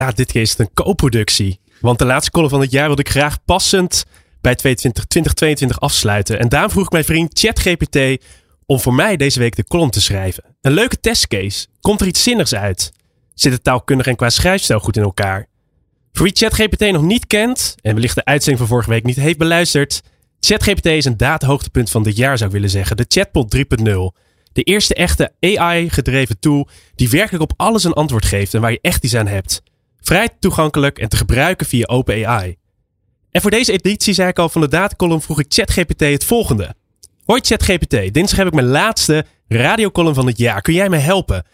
Ja, dit keer is het een co-productie. Want de laatste column van het jaar wilde ik graag passend bij 2022 afsluiten. En daarom vroeg ik mijn vriend ChatGPT om voor mij deze week de column te schrijven. Een leuke testcase. Komt er iets zinnigs uit? Zit het taalkundig en qua schrijfstijl goed in elkaar? Voor wie ChatGPT nog niet kent en wellicht de uitzending van vorige week niet heeft beluisterd. ChatGPT is een datahoogtepunt van dit jaar zou ik willen zeggen. De chatbot 3.0. De eerste echte AI-gedreven tool die werkelijk op alles een antwoord geeft en waar je echt iets aan hebt. Vrij toegankelijk en te gebruiken via OpenAI. En voor deze editie, zei ik al, van de datacolumn vroeg ik ChatGPT het volgende. Hoi ChatGPT, dinsdag heb ik mijn laatste radiocolumn van het jaar. Kun jij me helpen?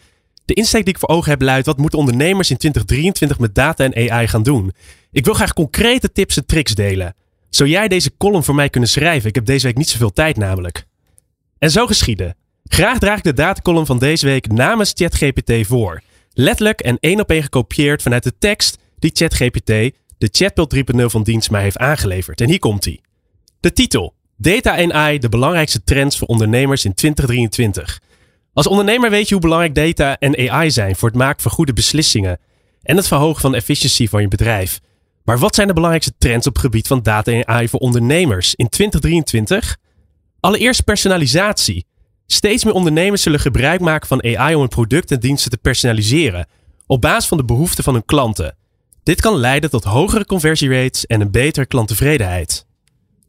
De insteek die ik voor ogen heb luidt, wat moeten ondernemers in 2023 met data en AI gaan doen? Ik wil graag concrete tips en tricks delen. Zou jij deze column voor mij kunnen schrijven? Ik heb deze week niet zoveel tijd namelijk. En zo geschiedde. Graag draag ik de datacolumn van deze week namens ChatGPT voor. Letterlijk en één op één gekopieerd vanuit de tekst die ChatGPT, de chatbot 3.0 van dienst, mij heeft aangeleverd. En hier komt hij. De titel. Data AI, de belangrijkste trends voor ondernemers in 2023. Als ondernemer weet je hoe belangrijk data en AI zijn voor het maken van goede beslissingen en het verhogen van de efficiëntie van je bedrijf. Maar wat zijn de belangrijkste trends op het gebied van data en AI voor ondernemers in 2023? Allereerst personalisatie. Steeds meer ondernemers zullen gebruik maken van AI om hun producten en diensten te personaliseren, op basis van de behoeften van hun klanten. Dit kan leiden tot hogere conversierates en een betere klanttevredenheid.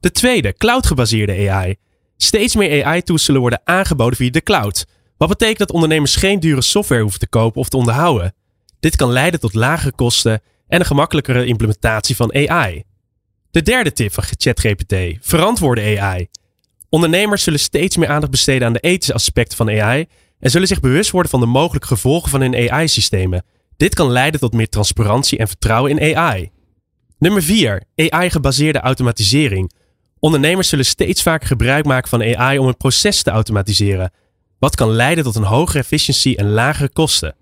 De tweede, cloud-gebaseerde AI. Steeds meer AI-tools zullen worden aangeboden via de cloud. Wat betekent dat ondernemers geen dure software hoeven te kopen of te onderhouden. Dit kan leiden tot lagere kosten en een gemakkelijkere implementatie van AI. De derde tip van ChatGPT: verantwoorde AI. Ondernemers zullen steeds meer aandacht besteden aan de ethische aspecten van AI en zullen zich bewust worden van de mogelijke gevolgen van hun AI-systemen. Dit kan leiden tot meer transparantie en vertrouwen in AI. Nummer 4. AI-gebaseerde automatisering. Ondernemers zullen steeds vaker gebruik maken van AI om een proces te automatiseren, wat kan leiden tot een hogere efficiëntie en lagere kosten.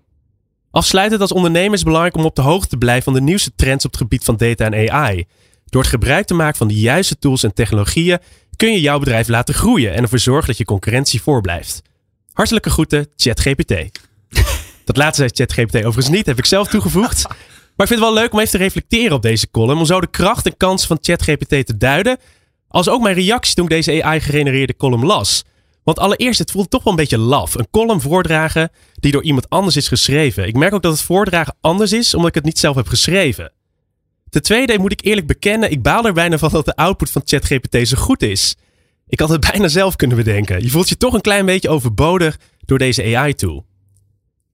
Afsluitend als ondernemer is belangrijk om op de hoogte te blijven van de nieuwste trends op het gebied van data en AI. Door het gebruik te maken van de juiste tools en technologieën kun je jouw bedrijf laten groeien en ervoor zorgen dat je concurrentie voorblijft. Hartelijke groeten, ChatGPT. Dat laatste zei ChatGPT overigens niet, heb ik zelf toegevoegd. Maar ik vind het wel leuk om even te reflecteren op deze column, om zo de kracht en kansen van ChatGPT te duiden, als ook mijn reactie toen ik deze AI-gegenereerde column las. Want allereerst, het voelt toch wel een beetje laf. Een column voordragen die door iemand anders is geschreven. Ik merk ook dat het voordragen anders is, omdat ik het niet zelf heb geschreven. Ten tweede moet ik eerlijk bekennen, ik baal er bijna van dat de output van ChatGPT zo goed is. Ik had het bijna zelf kunnen bedenken. Je voelt je toch een klein beetje overbodig door deze AI-tool.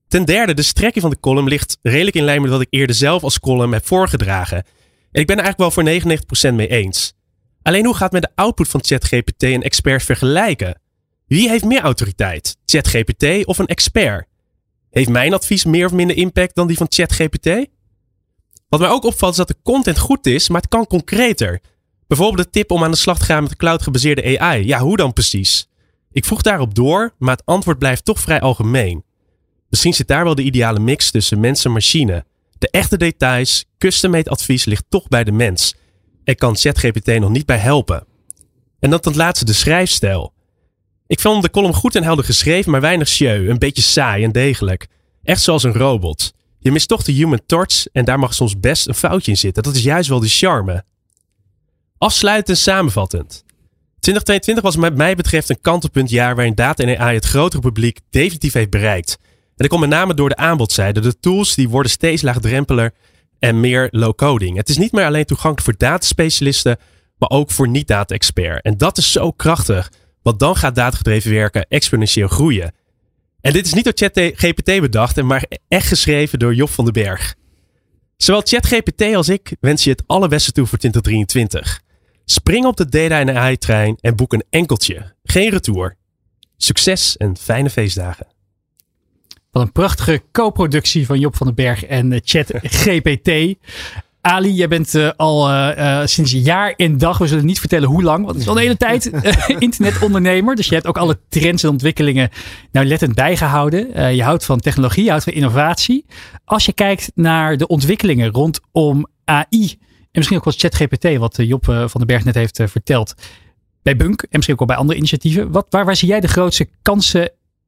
Ten derde, de strekking van de column ligt redelijk in lijn met wat ik eerder zelf als column heb voorgedragen. En ik ben er eigenlijk wel voor 99% mee eens. Alleen hoe gaat met de output van ChatGPT en experts vergelijken? Wie heeft meer autoriteit? ChatGPT of een expert? Heeft mijn advies meer of minder impact dan die van ChatGPT? Wat mij ook opvalt is dat de content goed is, maar het kan concreter. Bijvoorbeeld de tip om aan de slag te gaan met de cloud-gebaseerde AI. Ja, hoe dan precies? Ik vroeg daarop door, maar het antwoord blijft toch vrij algemeen. Misschien zit daar wel de ideale mix tussen mens en machine. De echte details, custom-made advies ligt toch bij de mens. En kan ChatGPT nog niet bij helpen. En dan ten laatste de schrijfstijl. Ik vond de column goed en helder geschreven, maar weinig show. Een beetje saai en degelijk. Echt zoals een robot. Je mist toch de human touch en daar mag soms best een foutje in zitten. Dat is juist wel de charme. Afsluitend en samenvattend. 2022 was wat mij betreft een kantelpuntjaar waarin data en AI het grotere publiek definitief heeft bereikt. En dat komt met name door de aanbodzijde. De tools die worden steeds laagdrempeler en meer low-coding. Het is niet meer alleen toegankelijk voor dataspecialisten, maar ook voor niet-data-expert. En dat is zo krachtig, want dan gaat datagedreven werken exponentieel groeien. En dit is niet door ChatGPT bedacht, maar echt geschreven door Job van den Berg. Zowel ChatGPT als ik wens je het allerbeste toe voor 2023. Spring op de data en AI-trein en boek een enkeltje. Geen retour. Succes en fijne feestdagen. Wat een prachtige co-productie van Job van den Berg en uh, ChatGPT. Ali, jij bent uh, al uh, sinds jaar en dag, we zullen niet vertellen hoe lang, want het is al de hele tijd internetondernemer. Dus je hebt ook alle trends en ontwikkelingen nauwlettend bijgehouden. je houdt van technologie, je houdt van innovatie. Als je kijkt naar de ontwikkelingen rondom AI en misschien ook wat ChatGPT, wat Job van den Berg net heeft verteld, bij Bunk en misschien ook wel bij andere initiatieven. Wat, waar, waar zie jij de grootste kansen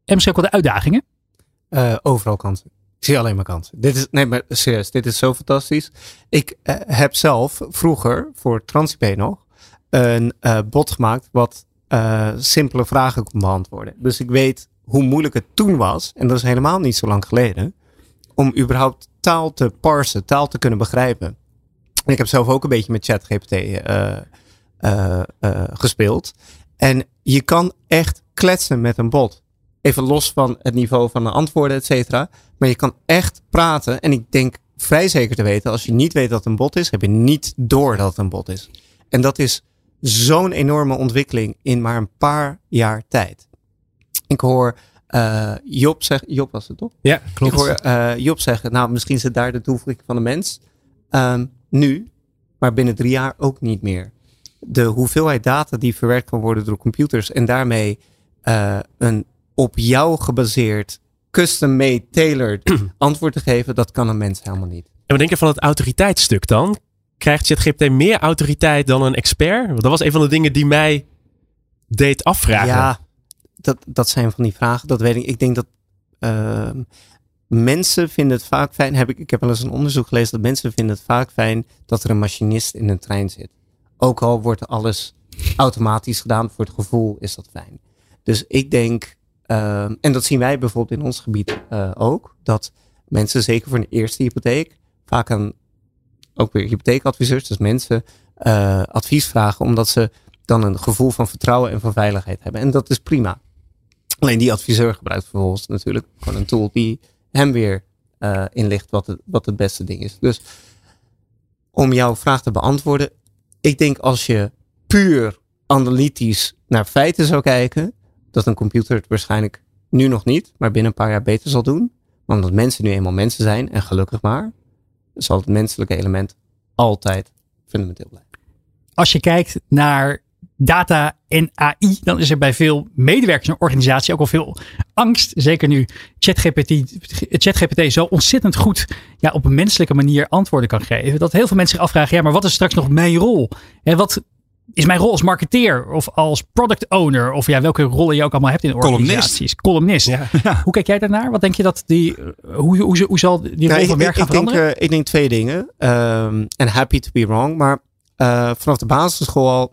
en misschien ook wel de uitdagingen? overal kansen. Ik zie alleen maar kansen. Dit is, nee, maar serieus, dit is zo fantastisch. Ik uh, heb zelf vroeger voor TransIP nog een uh, bot gemaakt wat uh, simpele vragen kon beantwoorden. Dus ik weet hoe moeilijk het toen was, en dat is helemaal niet zo lang geleden, om überhaupt taal te parsen, taal te kunnen begrijpen. En ik heb zelf ook een beetje met ChatGPT gespeeld. En je kan echt kletsen met een bot. Even los van het niveau van de antwoorden, et cetera. Maar je kan echt praten. En ik denk vrij zeker te weten, als je niet weet dat het een bot is, heb je niet door dat het een bot is. En dat is zo'n enorme ontwikkeling in maar een paar jaar tijd. Ik hoor uh, Job zeggen, Job was het toch? Ja, klopt. Ik hoor uh, Job zeggen, nou misschien zit daar de toevoeging van de mens. Um, nu, maar binnen drie jaar ook niet meer. De hoeveelheid data die verwerkt kan worden door computers en daarmee uh, een op jou gebaseerd, custom-made, tailored antwoord te geven, dat kan een mens helemaal niet. En we denken van het autoriteitsstuk dan? Krijgt ChatGPT meer autoriteit dan een expert? dat was een van de dingen die mij deed afvragen. Ja, dat, dat zijn van die vragen. Dat weet ik. Ik denk dat uh, mensen vinden het vaak fijn. Heb ik, ik heb wel eens een onderzoek gelezen dat mensen vinden het vaak fijn dat er een machinist in een trein zit. Ook al wordt alles automatisch gedaan, voor het gevoel is dat fijn. Dus ik denk Ehm, en dat zien wij bijvoorbeeld in ons gebied uh, ook. Dat mensen, zeker voor een eerste hypotheek, vaak aan ook weer hypotheekadviseurs, dus mensen uh, advies vragen, omdat ze dan een gevoel van vertrouwen en van veiligheid hebben. En dat is prima. Alleen die adviseur gebruikt vervolgens natuurlijk gewoon een tool die hem weer uh, inlicht wat wat het beste ding is. Dus om jouw vraag te beantwoorden, ik denk als je puur analytisch naar feiten zou kijken, dat een computer het waarschijnlijk nu nog niet, maar binnen een paar jaar beter zal doen. Maar omdat mensen nu eenmaal mensen zijn, en gelukkig maar, zal het menselijke element altijd fundamenteel blijven. Als je kijkt naar data en AI, dan is er bij veel medewerkers in een organisatie ook al veel angst. Zeker nu ChatGPT, ChatGPT zo ontzettend goed ja, op een menselijke manier antwoorden kan geven. Dat heel veel mensen zich afvragen, ja, maar wat is straks nog mijn rol? En wat is mijn rol als marketeer of als product owner of ja, welke rollen je ook allemaal hebt in organisaties. Columnist. Columnist. Ja. Hoe kijk jij daarnaar? Wat denk je dat die, hoe, hoe, hoe zal die rol van werk gaan ik veranderen? Denk, uh, ik denk twee dingen. Um, en happy to be wrong. Maar uh, vanaf de basisschool al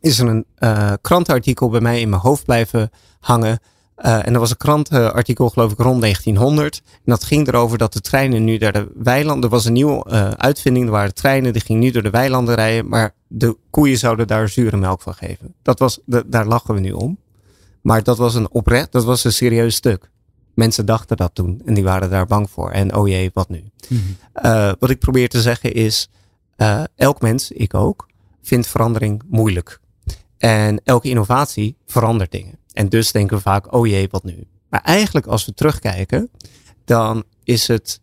is er een uh, krantenartikel bij mij in mijn hoofd blijven hangen. Uh, en er was een krantenartikel, geloof ik, rond 1900. En dat ging erover dat de treinen nu door de weilanden. Er was een nieuwe uh, uitvinding. Er waren treinen die gingen nu door de weilanden rijden. Maar de koeien zouden daar zure melk van geven. Dat was, de, daar lachen we nu om. Maar dat was een oprecht, dat was een serieus stuk. Mensen dachten dat toen en die waren daar bang voor. En oh jee, wat nu? Mm -hmm. uh, wat ik probeer te zeggen is: elk mens, ik ook, vindt verandering moeilijk. En elke innovatie verandert dingen. En dus denken we vaak, oh jee, wat nu? Maar eigenlijk als we terugkijken, dan is het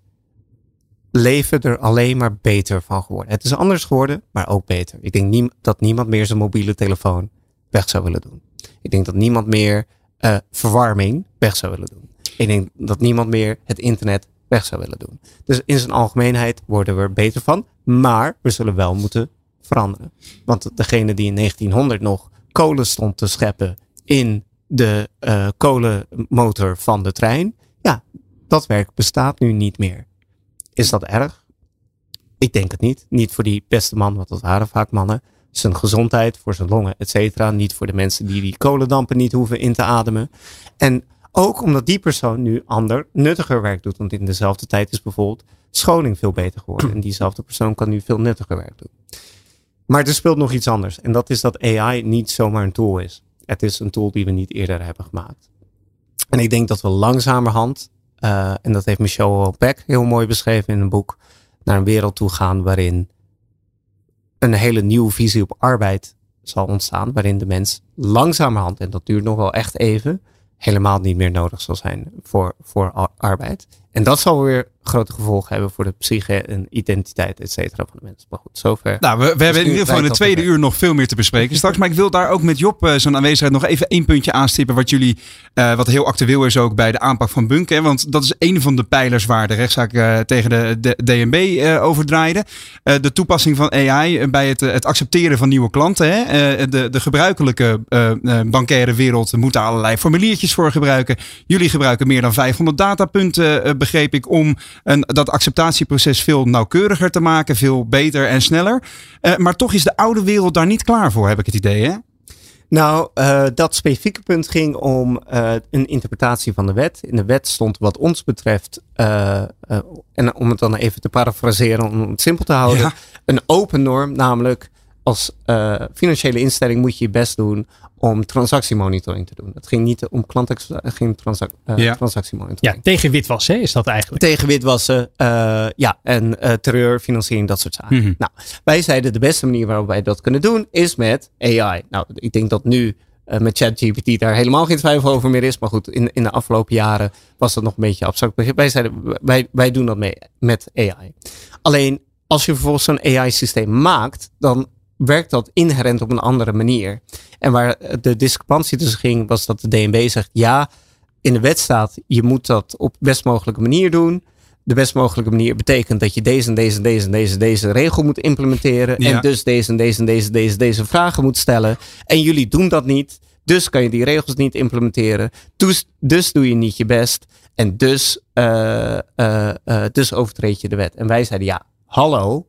leven er alleen maar beter van geworden. Het is anders geworden, maar ook beter. Ik denk nie, dat niemand meer zijn mobiele telefoon weg zou willen doen. Ik denk dat niemand meer uh, verwarming weg zou willen doen. Ik denk dat niemand meer het internet weg zou willen doen. Dus in zijn algemeenheid worden we er beter van. Maar we zullen wel moeten veranderen. Want degene die in 1900 nog kolen stond te scheppen in de uh, kolenmotor van de trein. Ja, dat werk bestaat nu niet meer. Is dat erg? Ik denk het niet. Niet voor die beste man, want dat waren vaak mannen. Zijn gezondheid, voor zijn longen, et cetera. Niet voor de mensen die die kolendampen niet hoeven in te ademen. En ook omdat die persoon nu ander, nuttiger werk doet. Want in dezelfde tijd is bijvoorbeeld scholing veel beter geworden. En diezelfde persoon kan nu veel nuttiger werk doen. Maar er speelt nog iets anders. En dat is dat AI niet zomaar een tool is. Het is een tool die we niet eerder hebben gemaakt. En ik denk dat we langzamerhand, uh, en dat heeft Michelle Beck heel mooi beschreven in een boek, naar een wereld toe gaan waarin een hele nieuwe visie op arbeid zal ontstaan. Waarin de mens langzamerhand, en dat duurt nog wel echt even, helemaal niet meer nodig zal zijn voor, voor arbeid. En dat zal weer grote gevolgen hebben voor de psyche en identiteit, et cetera, van de mensen. Maar goed, zover. Nou, we, we hebben in ieder geval in de tweede uur nog veel meer te bespreken straks. Maar ik wil daar ook met Job uh, zo'n aanwezigheid nog even één puntje aanstippen. Wat jullie, uh, wat heel actueel is ook bij de aanpak van Bunk. Hè, want dat is een van de pijlers waar de rechtszaak uh, tegen de, de DNB over draaide. de toepassing van AI bij het, het accepteren van nieuwe klanten. Hè. de, de gebruikelijke bankaire wereld moet daar allerlei formuliertjes voor gebruiken. Jullie gebruiken meer dan 500 datapunten, begreep ik, om en dat acceptatieproces veel nauwkeuriger te maken, veel beter en sneller. Uh, maar toch is de oude wereld daar niet klaar voor, heb ik het idee, hè? Nou, uh, dat specifieke punt ging om uh, een interpretatie van de wet. In de wet stond wat ons betreft, en om het dan even te parafraseren, om het simpel te houden, ja. een open norm, namelijk als financiële instelling moet je je best doen om transactiemonitoring te doen. Het ging niet om klant, ging transac uh, ja. transactiemonitoring. Ja, tegen witwassen is dat eigenlijk. Tegen witwassen, uh, ja, en uh, terreur, financiering, dat soort zaken. Mm -hmm. Nou, wij zeiden de beste manier waarop wij dat kunnen doen is met AI. Nou, ik denk dat nu met ChatGPT daar helemaal geen twijfel over meer is. Maar goed, in, in de afgelopen jaren was dat nog een beetje abstract begrip. Wij zeiden, wij, wij doen dat mee met AI. Alleen, als je vervolgens zo'n AI-systeem maakt, dan werkt dat inherent op een andere manier. En waar de discrepantie tussen ging, was dat de DNB zegt: ja, in de wet staat, je moet dat op best mogelijke manier doen. De best mogelijke manier betekent dat je deze en deze en deze en deze, deze regel moet implementeren. Ja. En dus deze en deze en deze, deze, deze vragen moet stellen. En jullie doen dat niet. Dus kan je die regels niet implementeren. Dus, dus doe je niet je best. En dus, uh, uh, uh, dus overtreed je de wet. En wij zeiden ja, hallo.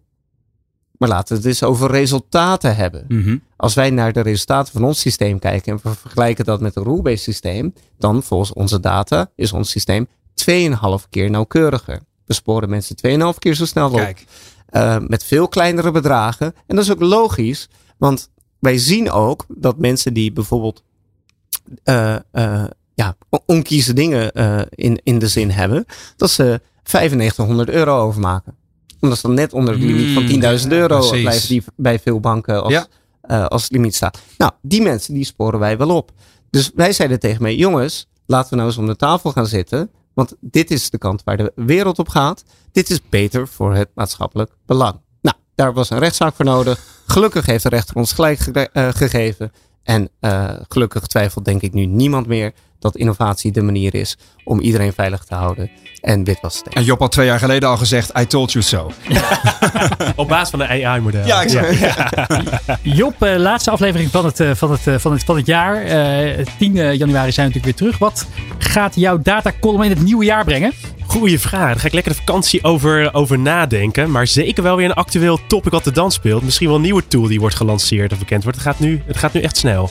Maar laten we het eens over resultaten hebben. Mm -hmm. Als wij naar de resultaten van ons systeem kijken en we vergelijken dat met een rule-based systeem, dan volgens onze data is ons systeem 2,5 keer nauwkeuriger. We sporen mensen 2,5 keer zo snel op. Uh, met veel kleinere bedragen. En dat is ook logisch, want wij zien ook dat mensen die bijvoorbeeld uh, uh, ja, onkieze dingen in, in de zin hebben, dat ze 9500 euro overmaken omdat ze dan net onder het limiet van 10.000 euro ja, blijft die bij veel banken als, ja. uh, als limiet staat. Nou, die mensen die sporen wij wel op. Dus wij zeiden tegen mij, jongens, laten we nou eens om de tafel gaan zitten. Want dit is de kant waar de wereld op gaat. Dit is beter voor het maatschappelijk belang. Nou, daar was een rechtszaak voor nodig. Gelukkig heeft de rechter ons gelijk ge uh, gegeven. En uh, gelukkig twijfelt denk ik nu niemand meer dat innovatie de manier is om iedereen veilig te houden en witwas te En Job had twee jaar geleden al gezegd, I told you so. Op basis van een AI-model. Ja, exact. Ja. Job, uh, laatste aflevering van het, uh, van het, uh, van het, van het jaar. 10 januari zijn we natuurlijk weer terug. Wat gaat jouw datacolumn in het nieuwe jaar brengen? Goeie vraag. Daar ga ik lekker de vakantie over, over nadenken. Maar zeker wel weer een actueel topic wat de dans speelt. Misschien wel een nieuwe tool die wordt gelanceerd of bekend wordt. Het gaat nu, het gaat nu echt snel.